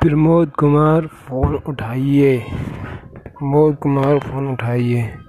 Pramod Kumar phone उठाइए। Pramod Kumar phone उठाइए।